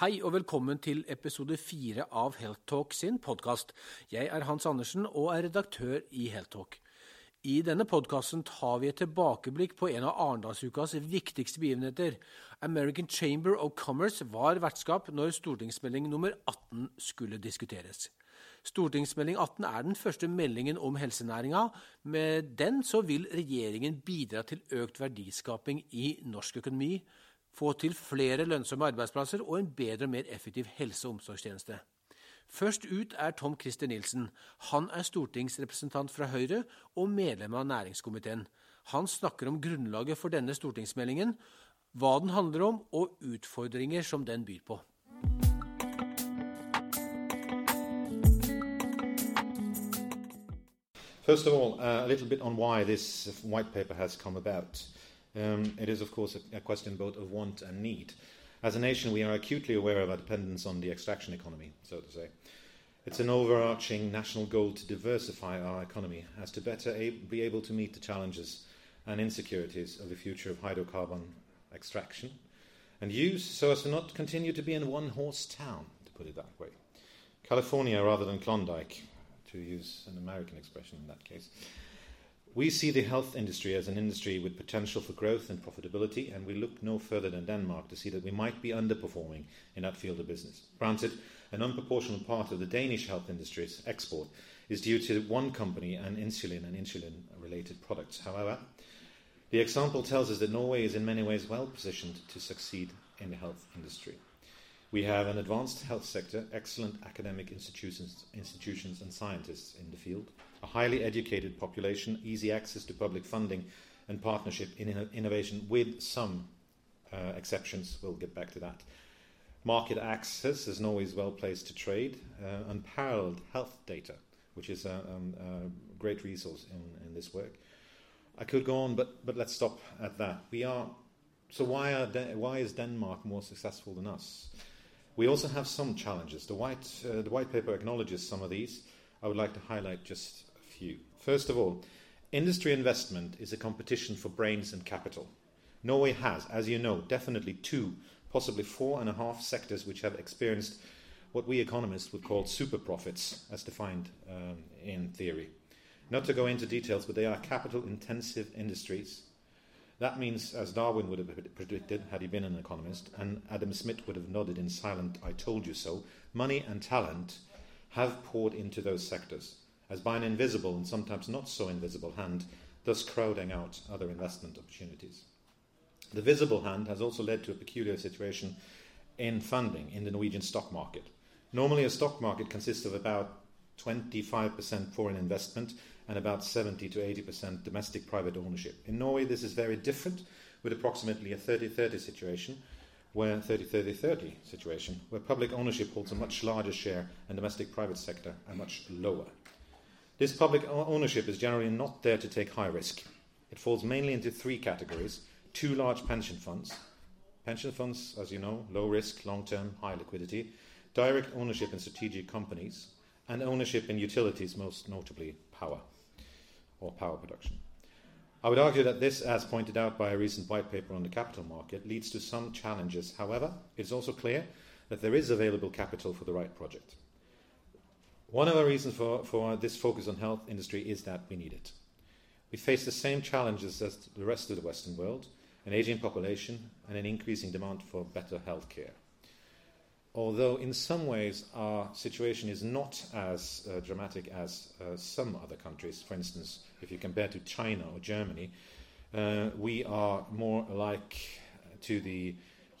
Hei og velkommen til episode fire av Health Talk sin podkast. Jeg er Hans Andersen og er redaktør i Health Talk. I denne podkasten tar vi et tilbakeblikk på en av Arendalsukas viktigste begivenheter. American Chamber of Commerce var vertskap når stortingsmelding nummer 18 skulle diskuteres. Stortingsmelding 18 er den første meldingen om helsenæringa. Med den så vil regjeringen bidra til økt verdiskaping i norsk økonomi få til flere lønnsomme arbeidsplasser og en bedre og mer effektiv helse- og omsorgstjeneste. Først ut er Tom Christer Nilsen. Han er stortingsrepresentant fra Høyre og medlem av næringskomiteen. Han snakker om grunnlaget for denne stortingsmeldingen, hva den handler om og utfordringer som den byr på. First of all, uh, a little bit on why this white paper has come about. Um, it is, of course, a, a, question both of want and need. As a nation, we are acutely aware of our dependence on the extraction economy, so to say. It's an overarching national goal to diversify our economy as to better a- be able to meet the challenges and insecurities of the future of hydrocarbon extraction and use so as to not continue to be in one horse town, to put it that way. California rather than Klondike, to use an American expression in that case. We see the health industry as an industry with potential for growth and profitability, and we look no further than Denmark to see that we might be underperforming in that field of business. Granted, an unproportional part of the Danish health industry's export is due to one company and insulin and insulin related products. However, the example tells us that Norway is in many ways well positioned to succeed in the health industry. We have an advanced health sector, excellent academic institutions, institutions and scientists in the field, a highly educated population, easy access to public funding, and partnership in innovation, with some uh, exceptions. We'll get back to that. Market access is always well placed to trade, uh, unparalleled health data, which is a, um, a great resource in, in, this work. I could go on, but, but let's stop at that. We are so why, are De- why is Denmark more successful than us? We also have some challenges. The white, uh, the white paper acknowledges some of these. I would like to highlight just few. First of all, industry investment is a competition for brains and capital. Norway has, as you know, definitely two, possibly four and a half sectors which have experienced what we economists would call super profits, as defined um, in theory. Not to go into details, but they are capital intensive industries that means, as Darwin would have predicted had he been an economist, and Adam Smith would have nodded in silent, I told you so, money and talent have poured into those sectors, as by an invisible and sometimes not so invisible hand, thus crowding out other investment opportunities. The visible hand has also led to a peculiar situation in funding in the Norwegian stock market. Normally, a stock market consists of about 25% foreign investment and about 70 to 80% domestic private ownership. In Norway, this is very different, with approximately a 30 30 situation, where 30 30 30 situation, where public ownership holds a much larger share and domestic private sector a much lower. This public ownership is generally not there to take high risk. It falls mainly into three categories two large pension funds. Pension funds, as you know, low risk, long term, high liquidity, direct ownership in strategic companies, and ownership in utilities, most notably power or power production. I would argue that this, as pointed out by a recent white paper on the capital market, leads to some challenges. However, it is also clear that there is available capital for the right project. One of the reasons for, for this focus on health industry is that we need it. We face the same challenges as the rest of the Western world an aging population and an increasing demand for better health care although in some ways our situation is not as uh, dramatic as uh, some other countries, for instance, if you compare to China or Germany, uh, we are more like to the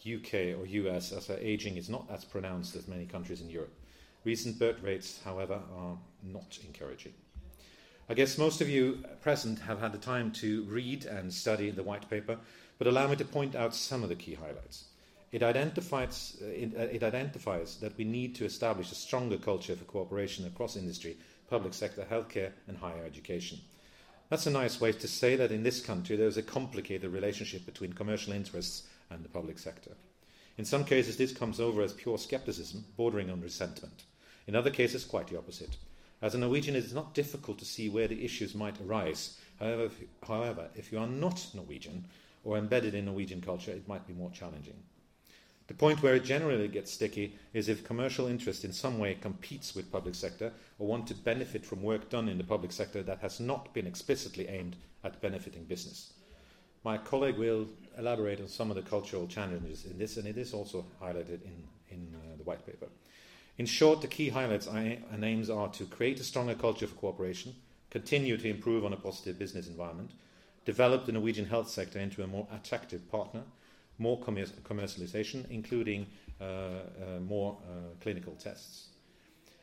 UK or US as our aging is not as pronounced as many countries in Europe. Recent birth rates, however, are not encouraging. I guess most of you present have had the time to read and study the white paper, but allow me to point out some of the key highlights. It identifies, uh, it, uh, it identifies that we need to establish a stronger culture for cooperation across industry, public sector, healthcare, and higher education. That's a nice way to say that in this country there is a complicated relationship between commercial interests and the public sector. In some cases, this comes over as pure skepticism, bordering on resentment. In other cases, quite the opposite. As a Norwegian, it is not difficult to see where the issues might arise. However if, however, if you are not Norwegian or embedded in Norwegian culture, it might be more challenging. The point where it generally gets sticky is if commercial interest in some way competes with public sector or want to benefit from work done in the public sector that has not been explicitly aimed at benefiting business. My colleague will elaborate on some of the cultural challenges in this, and it is also highlighted in, in uh, the white paper. In short, the key highlights and aims are to create a stronger culture for cooperation, continue to improve on a positive business environment, develop the Norwegian health sector into a more attractive partner, more commercialization, including uh, uh, more uh, clinical tests.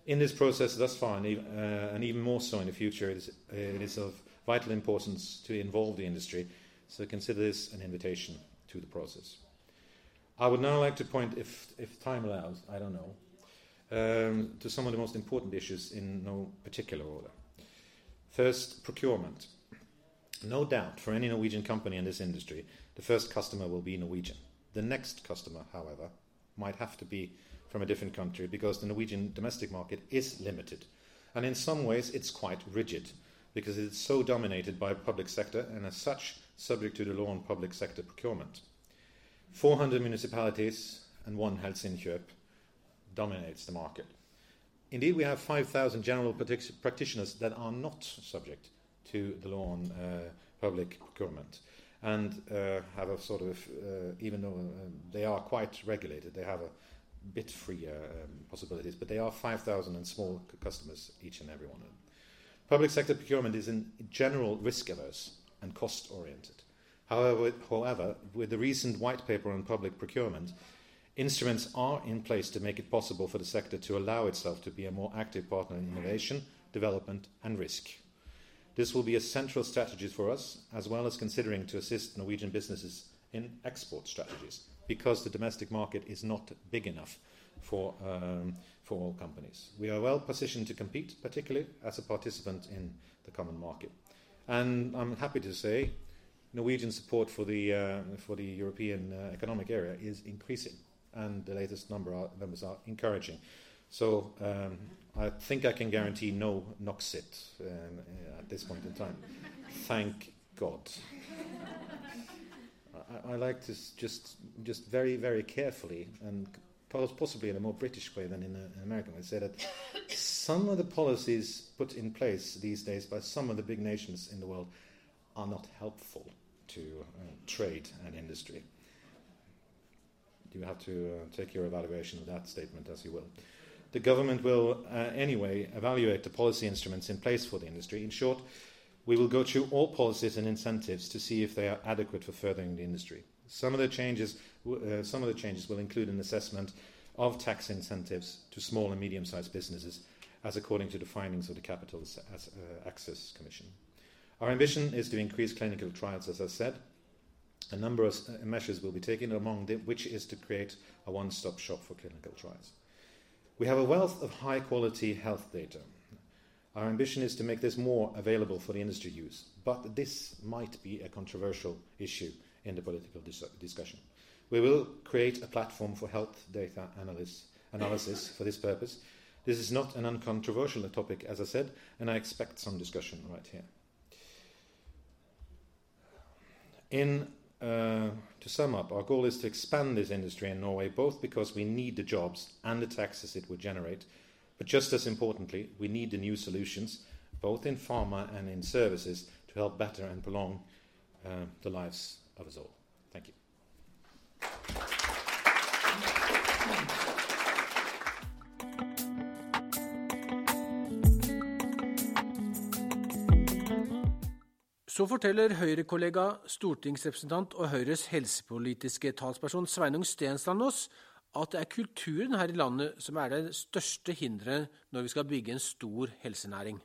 In this process, thus far, and even, uh, and even more so in the future, it is, it is of vital importance to involve the industry so consider this an invitation to the process. I would now like to point, if, if time allows, I don't know, um, to some of the most important issues in no particular order. First, procurement. No doubt, for any Norwegian company in this industry, the first customer will be Norwegian. The next customer, however, might have to be from a different country because the Norwegian domestic market is limited. And in some ways, it's quite rigid because it's so dominated by public sector and as such subject to the law on public sector procurement. 400 municipalities and one Helsinki dominates the market. Indeed, we have 5,000 general practitioners that are not subject to the law on uh, public procurement and uh, have a sort of, uh, even though uh, they are quite regulated, they have a bit freer um, possibilities, but they are 5,000 and small customers, each and every one of them. Public sector procurement is in general risk averse and cost oriented. However, however, with the recent white paper on public procurement, instruments are in place to make it possible for the sector to allow itself to be a more active partner in innovation, development, and risk. This will be a central strategy for us, as well as considering to assist Norwegian businesses in export strategies, because the domestic market is not big enough for, um, for all companies. We are well positioned to compete, particularly as a participant in the common market. And I'm happy to say Norwegian support for the, uh, for the European uh, Economic Area is increasing, and the latest number are, numbers are encouraging. So um, I think I can guarantee no Noxit um, at this point in time. Thank God. I, I, like to just, just very, very carefully and possibly in a more British way than in, a, in American way, say that some of the policies put in place these days by some of the big nations in the world are not helpful to uh, trade and industry. You have to uh, take your evaluation of that statement as you will. The government will, uh, anyway, evaluate the policy instruments in place for the industry. In short, we will go through all policies and incentives to see if they are adequate for furthering the industry. Some of the changes, uh, some of the changes will include an assessment of tax incentives to small and medium-sized businesses, as according to the findings of the Capital uh, Access Commission. Our ambition is to increase clinical trials, as I said. A number of uh, measures will be taken, among them, which is to create a one stop shop for clinical trials. We have a wealth of high quality health data. Our ambition is to make this more available for the industry use, but this might be a controversial issue in the political dis discussion. We will create a platform for health data analysis, analysis for this purpose. This is not an uncontroversial topic, as I said, and I expect some discussion right here. In, uh, to sum up, our goal is to expand this industry in Norway both because we need the jobs and the taxes it would generate, but just as importantly, we need the new solutions, both in pharma and in services, to help better and prolong uh, the lives of us all. Thank you. Så forteller Høyre-kollega, stortingsrepresentant og Høyres helsepolitiske talsperson Sveinung Stensland oss at det er kulturen her i landet som er det største hinderet når vi skal bygge en stor helsenæring.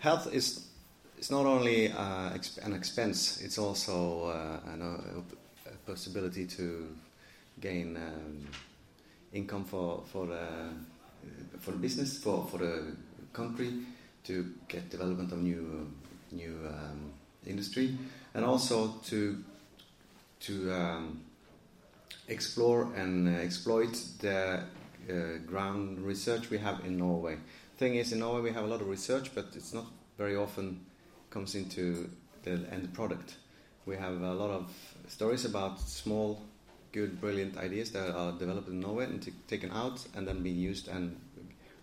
Health is, it's not only uh, an expense, it's also uh, an, a possibility to gain um, income for, for uh, for business, for, for the country to get development of new new um, industry, and also to to um, explore and exploit the uh, ground research we have in Norway. Thing is, in Norway we have a lot of research, but it's not very often comes into the end product. We have a lot of stories about small, good, brilliant ideas that are developed in Norway and taken out and then being used and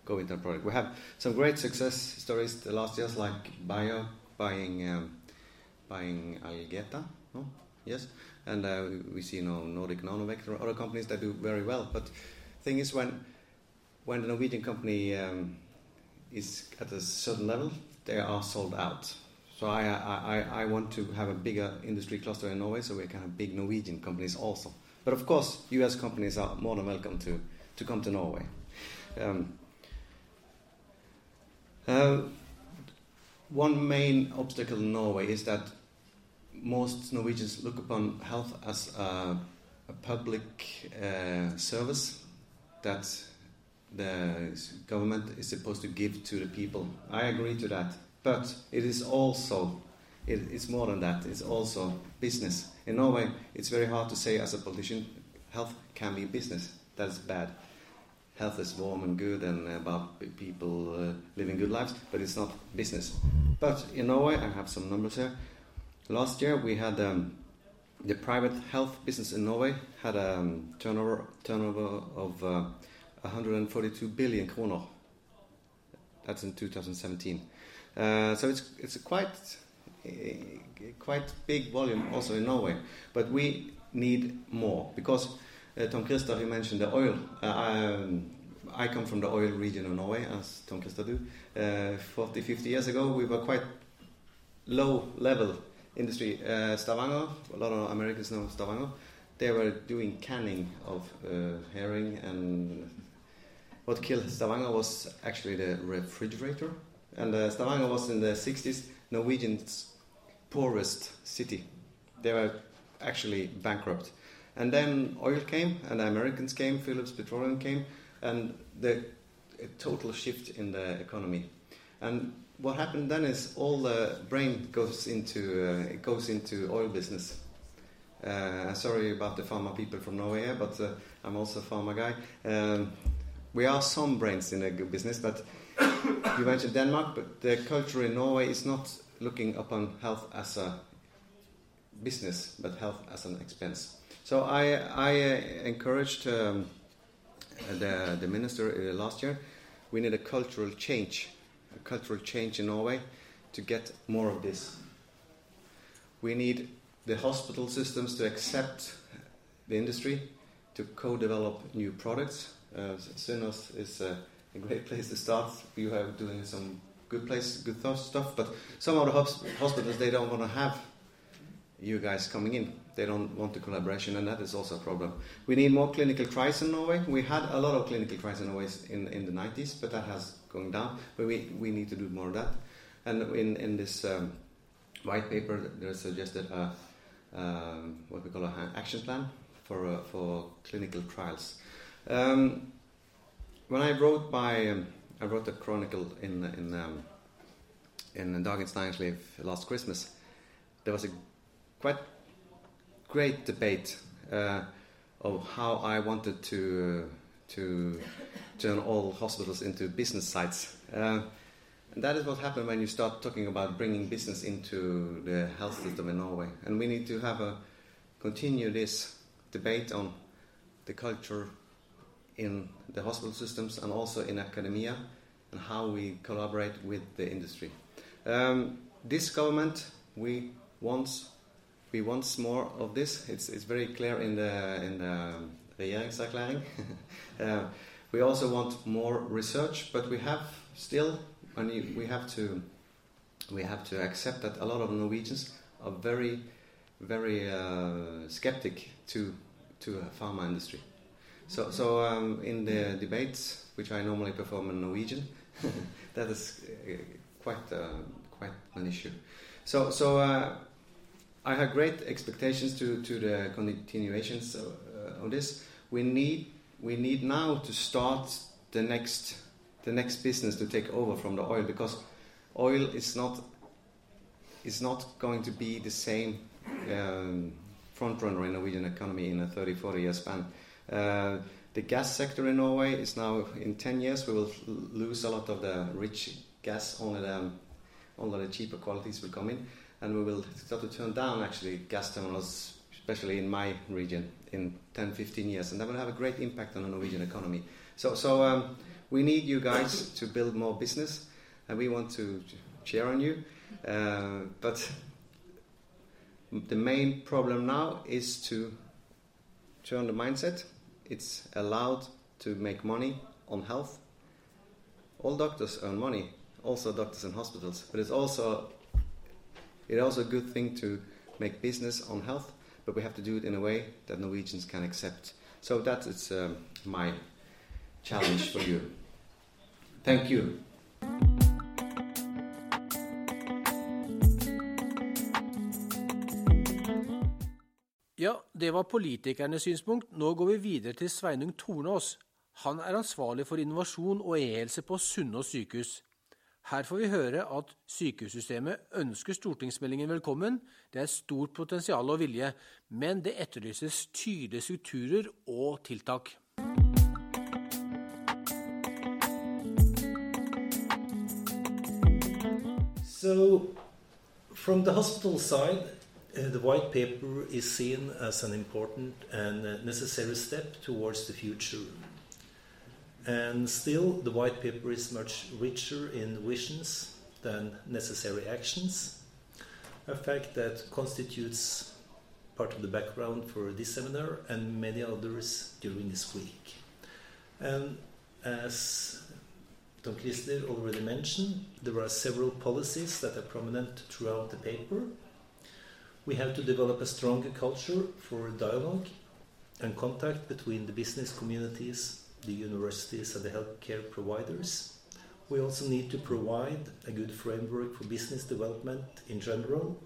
go into a product. We have some great success stories the last years, like Bayer buying um, buying Algeta, no? Yes, and uh, we see you know Nordic Nanovector, other companies that do very well. But thing is, when when the Norwegian company um, is at a certain level, they are sold out. So I, I, I want to have a bigger industry cluster in Norway, so we can have big Norwegian companies also. But of course, U.S. companies are more than welcome to, to come to Norway. Um, uh, one main obstacle in Norway is that most Norwegians look upon health as a, a public uh, service that the government is supposed to give to the people. I agree to that, but it is also it, it's more than that. It's also business. In Norway, it's very hard to say as a politician, health can be business. That's bad. Health is warm and good and about people uh, living good lives, but it's not business. But in Norway, I have some numbers here. Last year, we had um, the private health business in Norway had a um, turnover turnover of uh, 142 billion kroner. That's in 2017. Uh, so it's it's quite quite big volume also in Norway, but we need more because uh, Tom Christer you mentioned the oil. Uh, um, I come from the oil region of Norway, as Tom Christer do. Uh, 40, 50 years ago, we were quite low level industry. Uh, Stavanger, a lot of Americans know Stavanger. They were doing canning of uh, herring and what killed Stavanger was actually the refrigerator. And uh, Stavanger was in the 60s Norwegian's poorest city. They were actually bankrupt. And then oil came, and the Americans came, Phillips Petroleum came, and the total shift in the economy. And what happened then is all the brain goes into uh, it goes into oil business. Uh, sorry about the pharma people from Norway, but uh, I'm also a pharma guy. Um, we are some brains in the business, but you mentioned Denmark, but the culture in Norway is not looking upon health as a business, but health as an expense. So I, I uh, encouraged um, the, the minister uh, last year. We need a cultural change, a cultural change in Norway to get more of this. We need the hospital systems to accept the industry, to co-develop new products, uh, Sunnaas is a, a, great place to start. You are doing some good place, good stuff, but some of the hospitals they don't want to have you guys coming in. They don't want the collaboration, and that is also a problem. We need more clinical trials in Norway. We had a lot of clinical trials in Norway in, in the 90s, but that has gone down. But we, we need to do more of that. And in, in this um, white paper, they suggested a, um, what we call an action plan for, uh, for clinical trials. Um, when I wrote my, um, I wrote a chronicle in in um, in Dagens Næringsliv last Christmas. There was a quite great debate uh, of how I wanted to uh, to turn all hospitals into business sites. Uh, and that is what happened when you start talking about bringing business into the health system in Norway. And we need to have a continue this debate on the culture in the hospital systems and also in academia and how we collaborate with the industry. Um, this government, we want we want more of this. It's, it's very clear in the in the regjeringserklæring. uh, we also want more research, but we have still, and we have to we have to accept that a lot of Norwegians are very very uh, skeptic to to pharma industry. So, so um, in the debates, which I normally perform in Norwegian, that is uh, quite uh, quite an issue. So, so uh, I have great expectations to, to the continuations of, uh, of, this. We need we need now to start the next the next business to take over from the oil because oil is not is not going to be the same um, front runner in Norwegian economy in a 30 40 year span. Uh, the gas sector in Norway is now, in 10 years, we will lose a lot of the rich gas. Only the Only the cheaper qualities will come in, and we will start to turn down actually gas terminals, especially in my region, in 10, 15 years, and that will have a great impact on the Norwegian economy. So, so um, we need you guys to build more business, and we want to cheer on you. Uh, but the main problem now is to turn the mindset. It's allowed to make money on health. All doctors earn money, also doctors in hospitals, but it's also it's also a good thing to make business on health, but we have to do it in a way that Norwegians can accept. So that is um, my challenge for you. Thank you. Ja, det var politikernes synspunkt. Nå går vi videre til Sveinung Tornås. Han er ansvarlig for innovasjon og e-helse på Sunnaas sykehus. Her får vi høre at sykehussystemet ønsker stortingsmeldingen velkommen. Det er stort potensial og vilje, men det etterlyses tydelige strukturer og tiltak. So, from the hospital side, uh, the white paper is seen as an important and uh, necessary step towards the future. And still, the white paper is much richer in visions than necessary actions, a fact that constitutes part of the background for this seminar and many others during this week. And as Tom Christer already mentioned, there are several policies that are prominent throughout the paper. We have to develop a stronger culture for dialogue and contact between the business communities the universities and the healthcare providers. We also need to provide a good framework for business development in general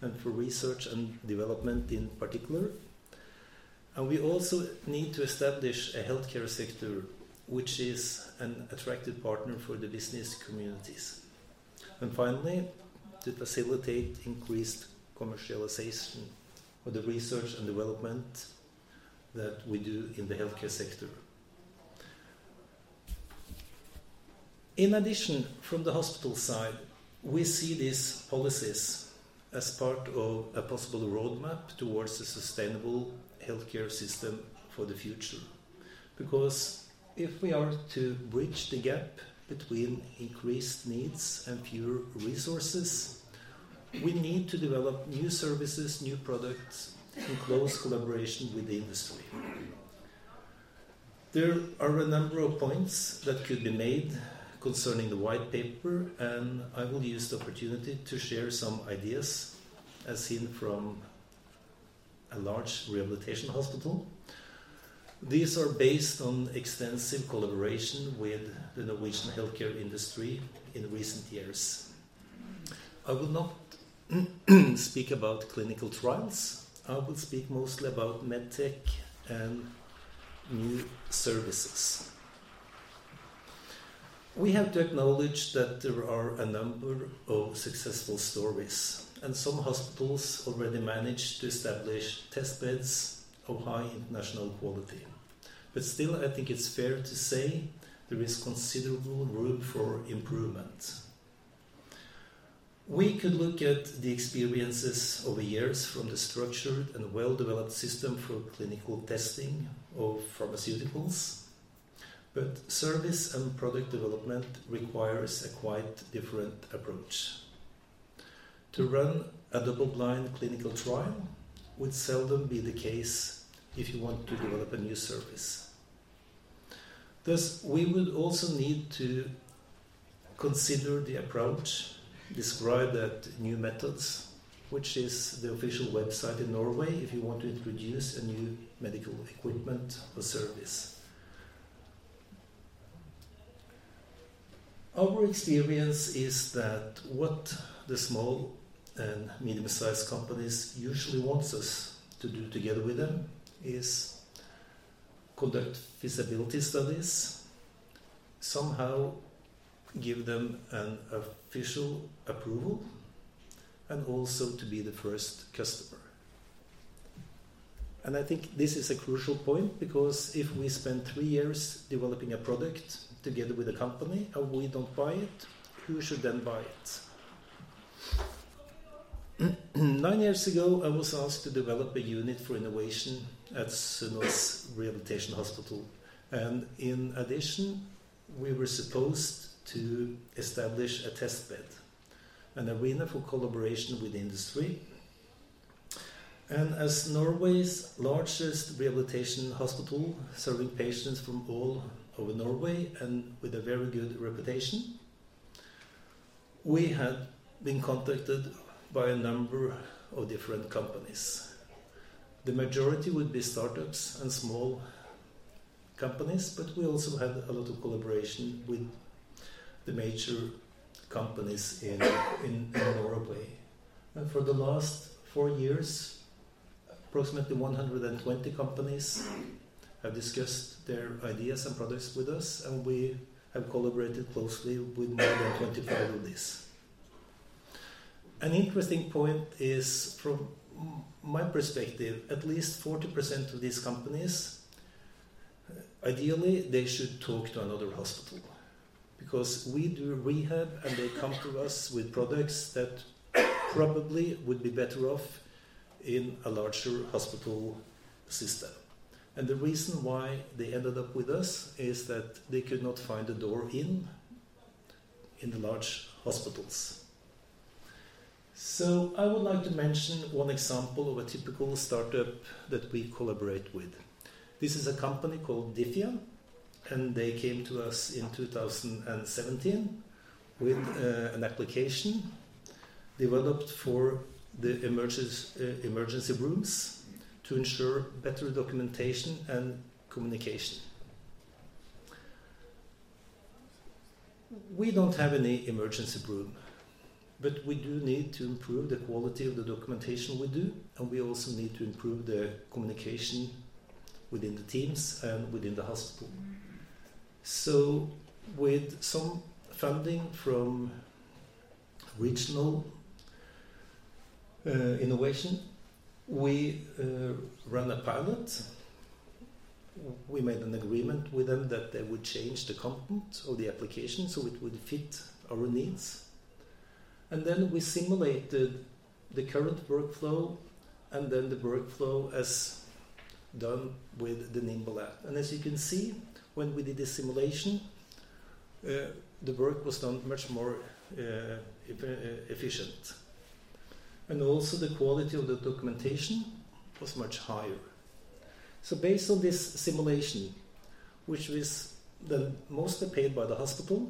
and for research and development in particular. And we also need to establish a healthcare sector which is an attractive partner for the business communities. And finally, to facilitate increased commercialization of the research and development that we do in the healthcare sector. In addition, from the hospital side, we see these policies as part of a possible roadmap towards a sustainable healthcare system for the future. Because if we are to bridge the gap between increased needs and fewer resources, we need to develop new services, new products in close collaboration with the industry. There are a number of points that could be made concerning the white paper, and I will use the opportunity to share some ideas as seen from a large rehabilitation hospital. These are based on extensive collaboration with the Norwegian healthcare industry in recent years. I will not speak about clinical trials. I will speak mostly about medtech and new services. We have to acknowledge that there are a number of successful stories, and some hospitals already managed to establish test beds of high international quality. But still, I think it's fair to say there is considerable room for improvement. We could look at the experiences over years from the structured and well developed system for clinical testing of pharmaceuticals but service and product development requires a quite different approach. To run a double blind clinical trial would seldom be the case if you want to develop a new service. Thus, we would also need to consider the approach described that New Methods, which is the official website in Norway if you want to introduce a new medical equipment or service. Our experience is that what the small and medium sized companies usually wants us to do together with them is conduct feasibility studies, somehow give them an official approval, and also to be the first customer. And I think this is a crucial point because if we spend three years developing a product together with a company and we don't buy it, who should then buy it? Nine years ago, I was asked to develop a unit for innovation at Sunnaas Rehabilitation Hospital. And in addition, we were supposed to establish a test bed, an arena for collaboration with industry. And as Norway's largest rehabilitation hospital, serving patients from all over Norway and with a very good reputation, we had been contacted by a number of different companies. The majority would be startups and small companies, but we also had a lot of collaboration with the major companies in, in, in Norway. And for the last four years, approximately 120 companies have discussed their ideas and products with us, and we have collaborated closely with more than 25 of these. An interesting point is from my perspective, at least 40% of these companies, ideally, they should talk to another hospital. Because we do rehab and they come to us with products that probably would be better off in a larger hospital system. And the reason why they ended up with us is that they could not find a door in in the large hospitals. So I would like to mention one example of a typical startup that we collaborate with. This is a company called Diffia, and they came to us in 2017 with uh, an application developed for the emergency, uh, emergency rooms to ensure better documentation and communication. We don't have any emergency room but we do need to improve the quality of the documentation we do, and we also need to improve the communication within the teams and within the hospital. So, with some funding from regional uh, innovation, we uh, ran a pilot. We made an agreement with them that they would change the content of the application so it would fit our needs and then we simulated the current workflow and then the workflow as done with the Nimble app. And as you can see, when we did the simulation, uh, the work was done much more uh, uh efficient. And also the quality of the documentation was much higher. So based on this simulation, which was then mostly paid by the hospital,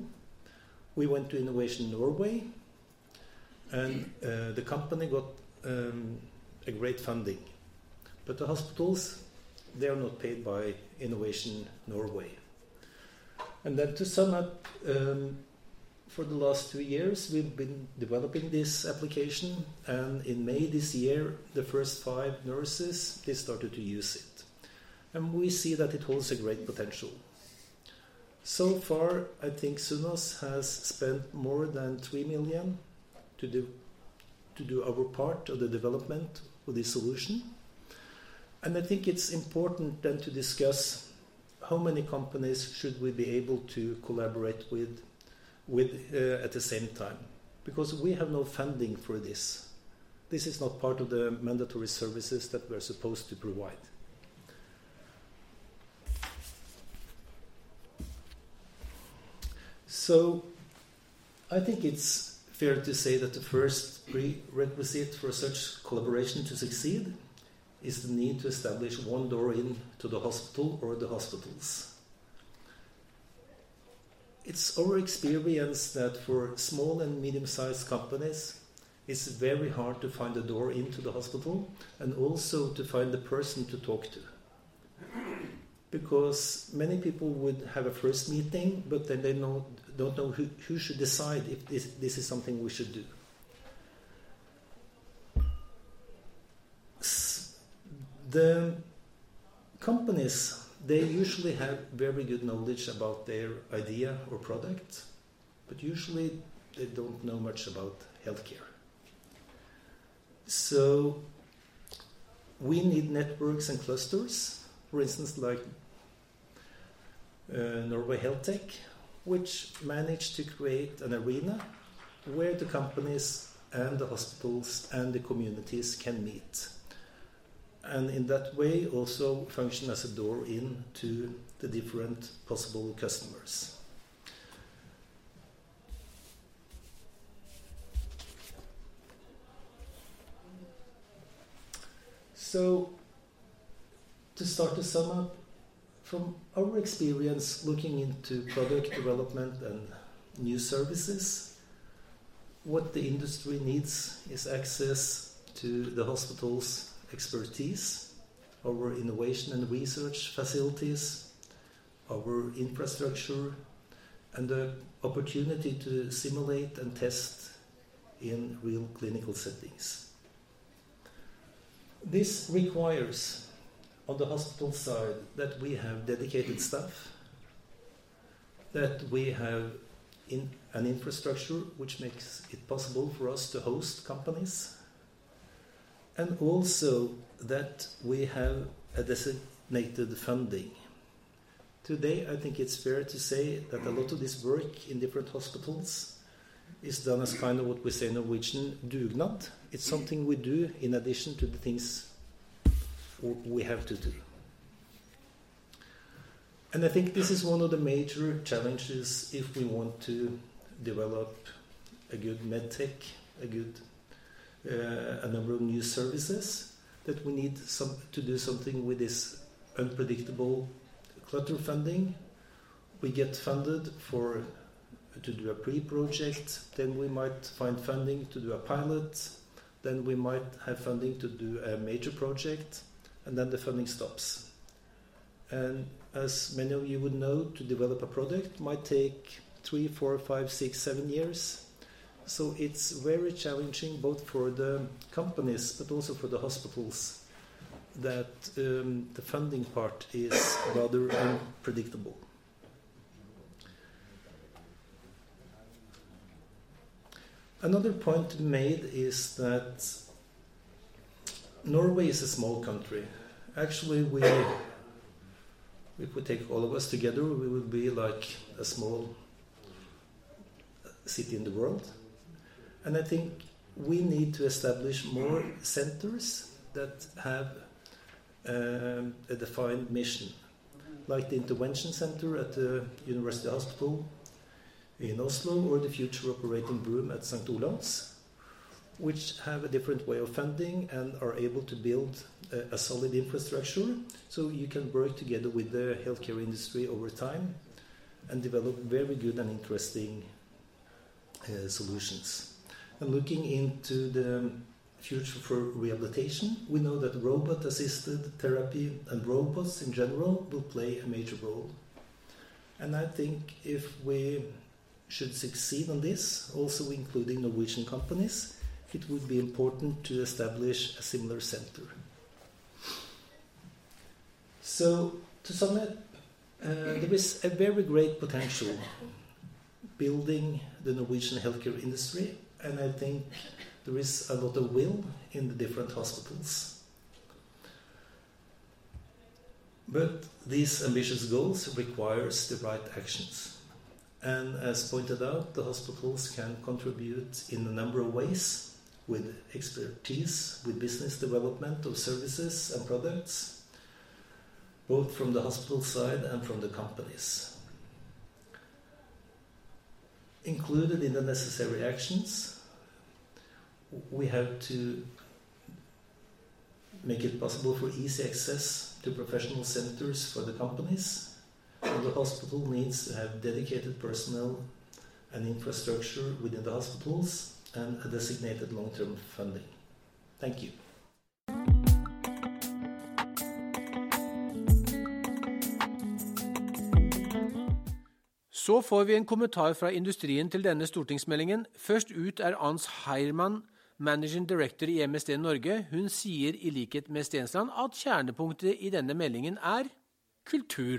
we went to Innovation Norway and uh, the company got um, a great funding. But the hospitals, they are not paid by Innovation Norway. And then to sum up, um, for the last two years, we've been developing this application, and in May this year, the first five nurses they started to use it, and we see that it holds a great potential. So far, I think Sunnaas has spent more than three million to do, to do our part of the development of this solution. And I think it's important then to discuss how many companies should we be able to collaborate with, with uh, at the same time. Because we have no funding for this. This is not part of the mandatory services that we're supposed to provide. So I think it's fair to say that the first prerequisite for such collaboration to succeed is the need to establish one door in to the hospital or the hospitals. It's our experience that for small and medium sized companies, it's very hard to find a door into the hospital and also to find the person to talk to. Because many people would have a first meeting, but then they know, don't know who, who should decide if this, this is something we should do. The companies, they usually have very good knowledge about their idea or product, but usually they don't know much about healthcare. So we need networks and clusters, for instance, like uh, Norway Health Tech, which managed to create an arena where the companies and the hospitals and the communities can meet. And in that way, also function as a door in to the different possible customers. So, to start to sum up, from our experience looking into product development and new services, what the industry needs is access to the hospital's expertise, our innovation and research facilities, our infrastructure, and the opportunity to simulate and test in real clinical settings. This requires on the hospital side that we have dedicated staff, that we have in an infrastructure which makes it possible for us to host companies, and also that we have a designated funding. Today, I think it's fair to say that a lot of this work in different hospitals is done as kind of what we say in Norwegian dugnad. It's something we do in addition to the things we have to do. And I think this is one of the major challenges if we want to develop a good medtech, a good Uh, a number of new services, that we need some to do something with this unpredictable clutter funding. We get funded for to do a pre-project, then we might find funding to do a pilot, then we might have funding to do a major project, and then the funding stops. And as many of you would know, to develop a product might take three, four, five, six, seven years. So it's very challenging both for the companies but also for the hospitals that um, the funding part is rather unpredictable. Another point to be made is that Norway is a small country. Actually, we, if we take all of us together, we would be like a small city in the world. And I think we need to establish more centers that have um, a defined mission, like the intervention center at the University Hospital in Oslo or the future operating room at St. Olavs which have a different way of funding and are able to build a, a, solid infrastructure so you can work together with the healthcare industry over time and develop very good and interesting uh, solutions. Looking into the future for rehabilitation, we know that robot assisted therapy and robots in general will play a major role. And I think if we should succeed on this, also including Norwegian companies, it would be important to establish a similar center. So, to sum up, uh, there is a very great potential building the Norwegian healthcare industry, and I think there is a lot of will in the different hospitals. But these ambitious goals requires the right actions. And as pointed out, the hospitals can contribute in a number of ways with expertise with business development of services and products, both from the hospital side and from the companies. Included in the necessary actions, we have to make it possible for easy access to professional centers for the companies. And the hospital needs to have dedicated personnel and infrastructure within the hospitals and a designated long-term funding. Thank you. Så får vi en kommentar fra industrien til denne stortingsmeldingen. Først ut er Ans Heiermann, managing director i MSD Norge. Hun sier i likhet med Stensland at kjernepunktet i denne meldingen er kultur.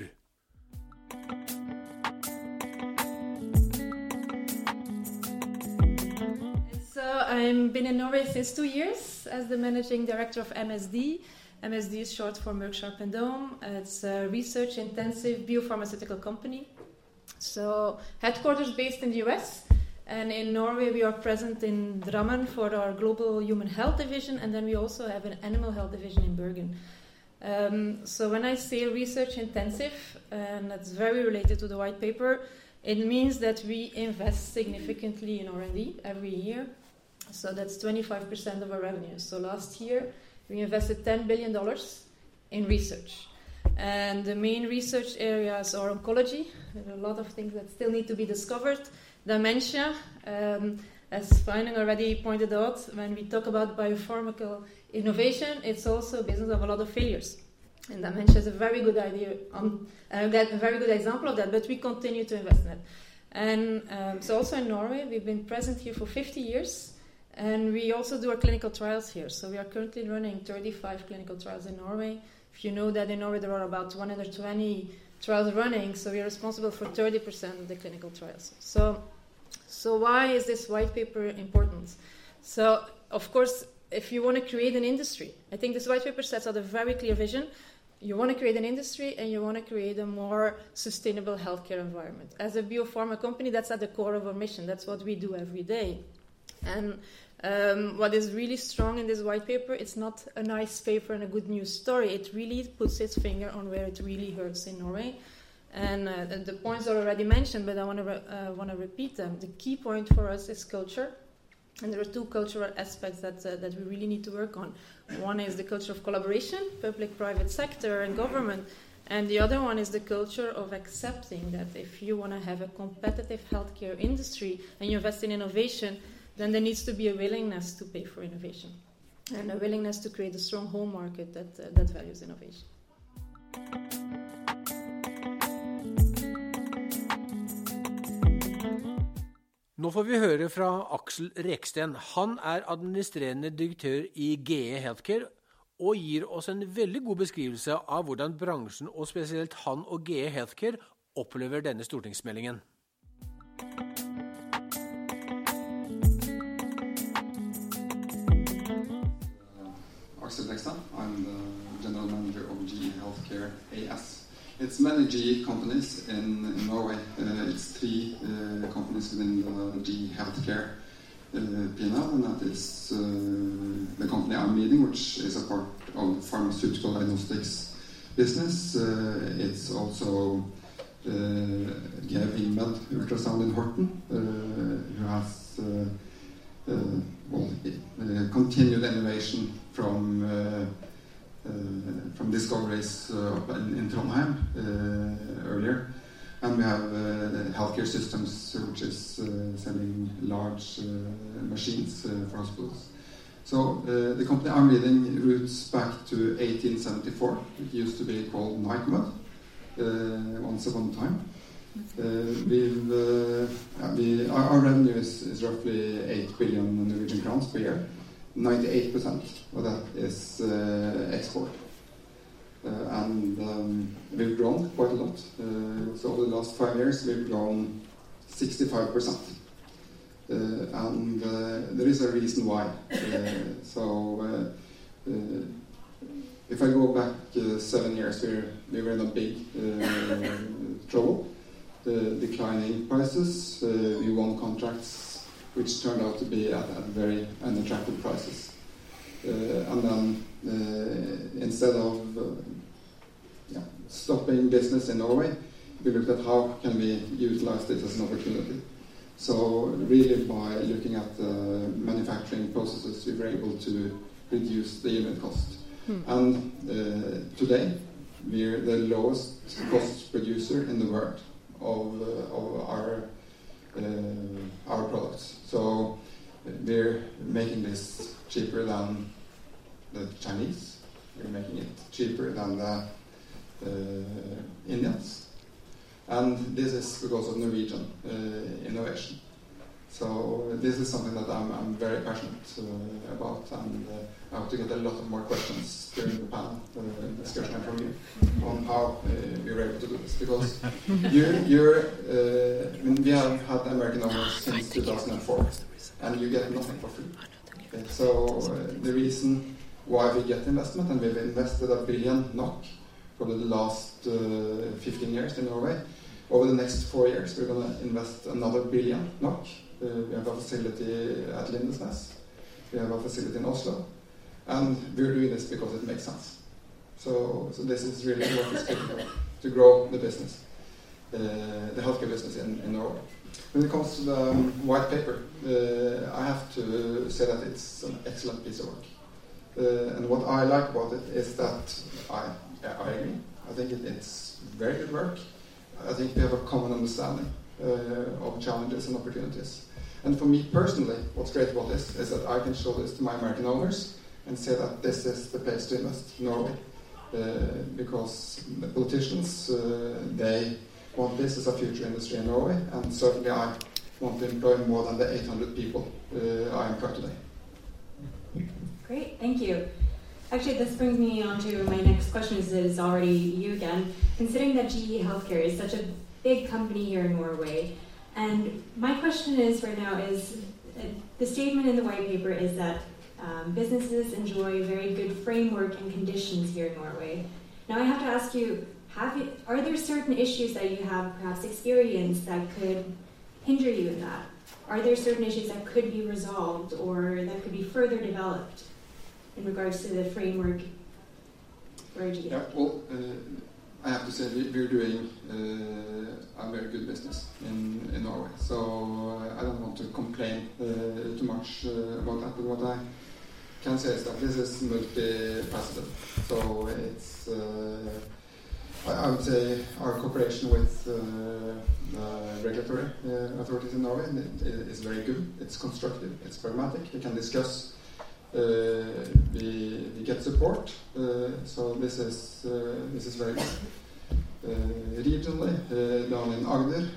I've been in Norway since two years as the managing director of MSD. MSD is short for Merck Sharp and Dome. It's a research intensive biopharmaceutical company. So, headquarters based in the US, And in Norway, we are present in Drammen for our global human health division, and then we also have an animal health division in Bergen. Um, so when I say research intensive, and that's very related to the white paper, it means that we invest significantly in R&D every year. So that's 25% of our revenue. So last year we invested 10 billion dollars in research. And the main research areas are oncology. There are a lot of things that still need to be discovered. Dementia, um, as Finding already pointed out, when we talk about biopharmaceutical innovation, it's also a business of a lot of failures. And dementia is a very good idea, um, a very good example of that, but we continue to invest in it. And um, so, also in Norway, we've been present here for 50 years, and we also do our clinical trials here. So, we are currently running 35 clinical trials in Norway. You know that in Norway there are about 120 trials running, so we are responsible for 30% of the clinical trials. So, so why is this white paper important? So, of course, if you want to create an industry, I think this white paper sets out a very clear vision. You want to create an industry and you want to create a more sustainable healthcare environment. As a biopharma company, that's at the core of our mission. That's what we do every day. And um, what is really strong in this white paper, it's not a nice paper and a good news story. It really puts its finger on where it really hurts in Norway. And uh, the points are already mentioned, but I want to re- uh, want to repeat them. The key point for us is culture, and there are two cultural aspects that uh, that we really need to work on. One is the culture of collaboration, public-private sector and government, and the other one is the culture of accepting that if you want to have a competitive healthcare industry and you invest in innovation, then there needs to be a willingness to pay for innovation and a willingness to create a strong home market that uh, that values innovation. Nå får vi høre fra Aksel Reksten. Han er administrerende direktør i GE Healthcare og gir oss en veldig god beskrivelse av hvordan bransjen, og spesielt han og GE Healthcare, opplever denne stortingsmeldingen. Aksel. I'm the general manager of GE Healthcare AS. It's many GE companies in, in Norway. Uh, it's three uh, companies within the GE Healthcare uh, P&L, and that is uh, the company I'm leading, which is a part of pharmaceutical diagnostics business. Uh, it's also uh, GE Vingmed Ultrasound in Horten, uh, who has well, continued innovation from uh, from discoveries uh, up in, in Trondheim uh, earlier. And we have healthcare systems, which is selling large machines for hospitals. So uh, the company I'm leading roots back to 1874. It used to be called Nycomed uh, once upon a time. Uh, we've, we, our, our, revenue is, is, roughly 8 billion Norwegian crowns per year. 98% of that is uh, export. Uh, and um, we've grown quite a lot. Uh, so over the last five years, we've grown 65%. Uh, and uh, there is a reason why. Uh, so if I go back seven years, we we were in a big trouble. declining prices, we won contracts which turned out to be at, at very unattractive prices. Uh, and then uh, instead of uh, yeah, stopping business in Norway, we looked at how can we utilize this as an opportunity. So really by looking at the manufacturing processes, we were able to reduce the unit cost. Hmm. And uh, today, we're the lowest cost producer in the world of, uh, of our our products. So we're making this cheaper than the Chinese. We're making it cheaper than the uh, Indians. And this is because of Norwegian uh, innovation. So this is something that I'm, I'm very passionate uh, about, and uh, to get a lot of more questions during the panel uh, discussion from you on how uh, we were able to do this. Because you're, you're uh, I mean, we have had American owners since 2004, and you get nothing for free. Okay, so uh, the reason why we get investment, and we've invested a billion NOK for the last 15 years in Norway. Over the next four years, we're going to invest another billion NOK Uh, we have a facility at Lindesnes. We have a facility in Oslo. And we're doing this because it makes sense. So, so this is really what is critical to grow the business, uh, the healthcare business in, in Norway. When it comes to the um, white paper, uh, I have to say that it's an excellent piece of work. Uh, and what I like about it is that I, I agree. I think it, it's very good work. I think we have a common understanding uh, of challenges and opportunities. And for me personally, what's great about this is that I can show this to my American owners and say that this is the place to invest in Norway. Uh, because the politicians, uh, they want this as a future industry in Norway, and certainly I want to employ more than the 800 people uh, I employ today. Great, thank you. Actually, this brings me on to my next question, is, is already you again. Considering that GE Healthcare is such a big company here in Norway, and my question is right now is uh, the statement in the white paper is that um, businesses enjoy very good framework and conditions here in Norway. Now I have to ask you, have you, are there certain issues that you have perhaps experienced that could hinder you in that? Are there certain issues that could be resolved or that could be further developed in regards to the framework Yeah, well, uh, I have to say we're doing uh, a very good business in, in Norway. So uh, I don't want to complain uh, too much uh, about that. But what I can say that this is multifaceted. So it's, uh, I, would say, our cooperation with uh, the regulatory uh, authorities in Norway is very good. It's constructive. It's pragmatic. We can discuss. Uh, we, we get support. Uh, so this is this is very good. regionally, down in Agder,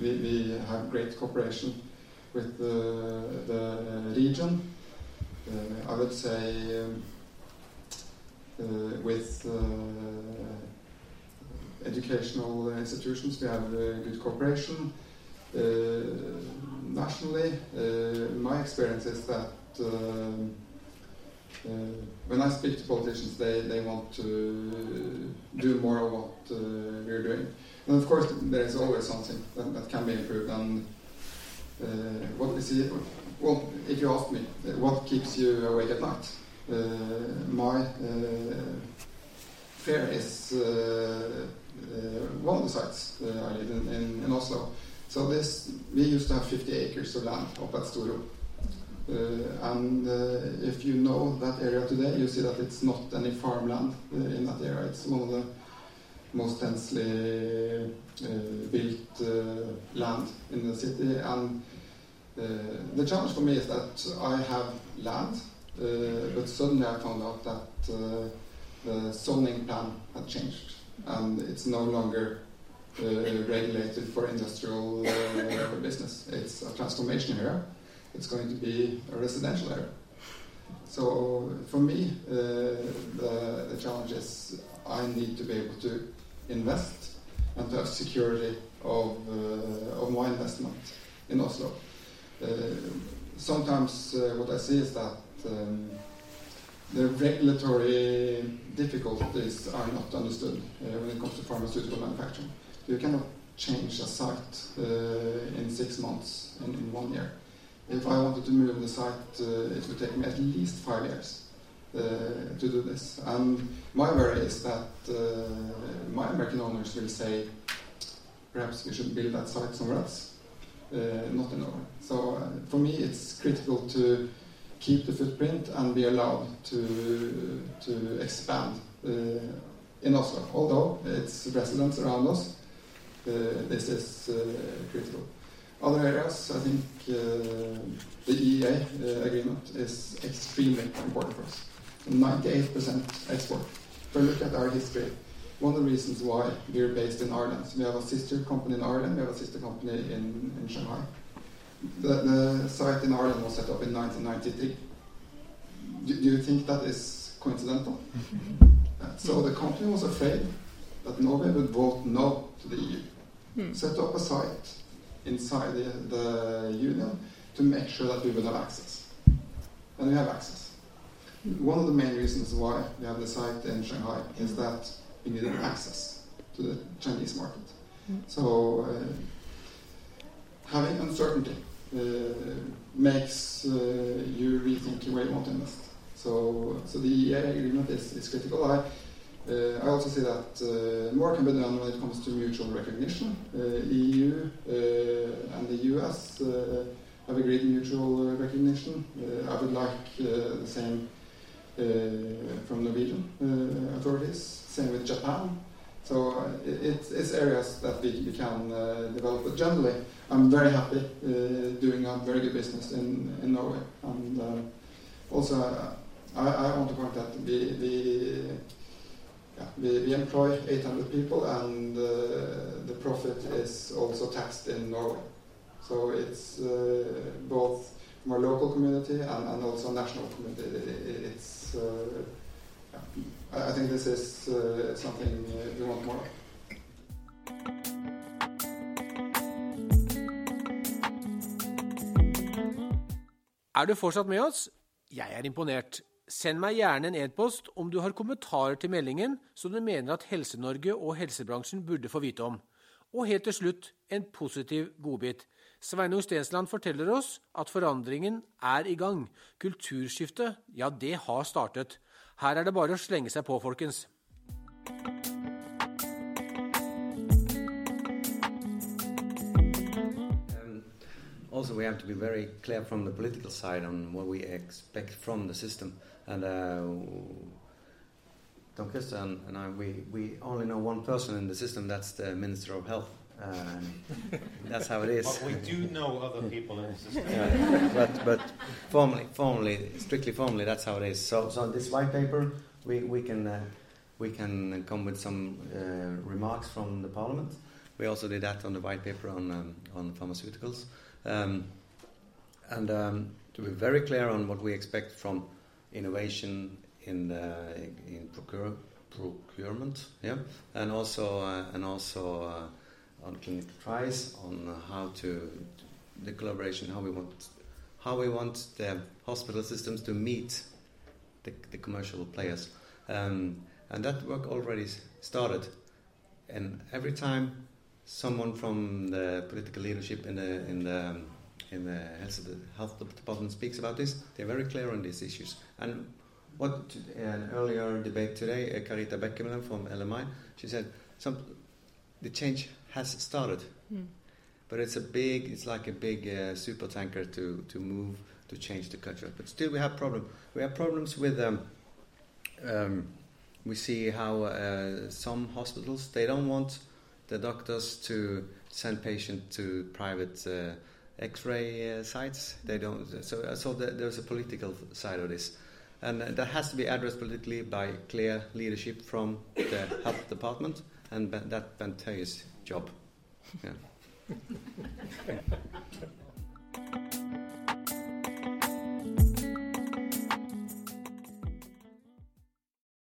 we, we have great cooperation with the, the region. Uh, I would say um, uh, with uh, educational institutions we have good cooperation. nationally, my experience is that um, uh, when I speak to politicians, they, they want to do more of what uh, we're doing. And of course, there is always something that, that can be improved. And uh, what is it? Well, if you ask me, what keeps you awake at night? Uh, my fear is one of the sites I live in, in, in Oslo. So this, we used to have 50 acres of land up at Storo. Uh, and uh, if you know that area today, you see that it's not any farmland uh, in that area. It's one of the most densely built land in the city. And the challenge for me is that I have land, but suddenly I found out that the zoning plan had changed, and it's no longer uh, regulated for industrial uh, business. It's a transformation area. It's going to be a residential area. So for me, uh, the, the challenge is I need to be able to invest and to have security of, uh, of my investment in Oslo. Uh, sometimes uh, what I see is that um, the regulatory difficulties are not understood uh, when it comes to pharmaceutical manufacturing. You cannot change a site uh, in six months, in, in one year. If I wanted to move the site, uh, it would take me at least five years to do this. And my worry is that my American owners will say, perhaps we should build that site somewhere else, not in Norway. So for me, it's critical to keep the footprint and be allowed to to expand uh, in Oslo. Although it's residents around us, uh, this is uh, critical. Other areas, I think the EEA agreement is extremely important for us. 98% export. If we look at our history, one of the reasons why we're based in Ireland, we have a sister company in Ireland, we have a sister company in, in Shanghai. The, the, site in Ireland was set up in 1993. Do, do you think that is coincidental? uh, so the company was afraid that Norway would vote no to the EU. Hmm. Set up a site inside the, the union to make sure that we would have access. And we have access. One of the main reasons why we have the site in Shanghai is that we needed access to the Chinese market. Hmm. So uh, having uncertainty uh, makes uh, you rethink where you want to invest. So, so the EEA agreement is, is critical. I, uh, I also see that uh, more can be done when it comes to mutual recognition. Uh, EU uh, and the US uh, have agreed mutual recognition. Uh, I would like the same Uh, from Norwegian uh, authorities. Same with Japan. So uh, it, it's areas that we, we can develop. But generally, I'm very happy doing a very good business in, in Norway. And also, I, I want to point out we, we yeah, we, we, employ 800 people and uh, the profit is also taxed in Norway. So it's uh, both from our local community and, and also national community. It, it's, uh, I think this is uh, something we want more of. Er du fortsatt med oss? Jeg er imponert. Send meg gjerne en e-post om du har kommentarer til meldingen som du mener at Helse-Norge og helsebransjen burde få vite om. Og helt til slutt en positiv godbit. Sveinung Stensland forteller oss at forandringen er i gang. Kulturskiftet, ja, det har startet. Her er det bare å slenge seg på, folkens. Um, also, we have to be very clear from the political side on what we expect from the system. And uh, Don Christian and I, we, we only know one person in the system, that's the Minister of Health. Uh, that's how it is. But we do know other people in the system. yeah, but but formally, formally, strictly formally, that's how it is. So, so this white paper, we, we can uh, we can come with some uh, remarks from the Parliament. We also did that on the white paper on um, on pharmaceuticals, um, and um, to be very clear on what we expect from innovation in the, in procure, procurement, yeah, and also uh, and also uh, on clinical trials on how to the collaboration, how we want how we want the hospital systems to meet the, the commercial players, um, and that work already started. And every time someone from the political leadership in the in the in the health, the health department speaks about this, they're very clear on these issues. And what an earlier debate today, uh, Karita Bekkemellem from LMI, she said some the change has started, mm. but it's a big, it's like a big uh, super tanker to to move to change the culture. But still, we have problem. We have problems with. Um, um, we see how uh, some hospitals they don't want the doctors to send patients to private uh, X-ray uh, sites. They don't. So, uh, so the, there's a political side of this, and that has to be addressed politically by clear leadership from the health department, and that Høie's job. Yeah.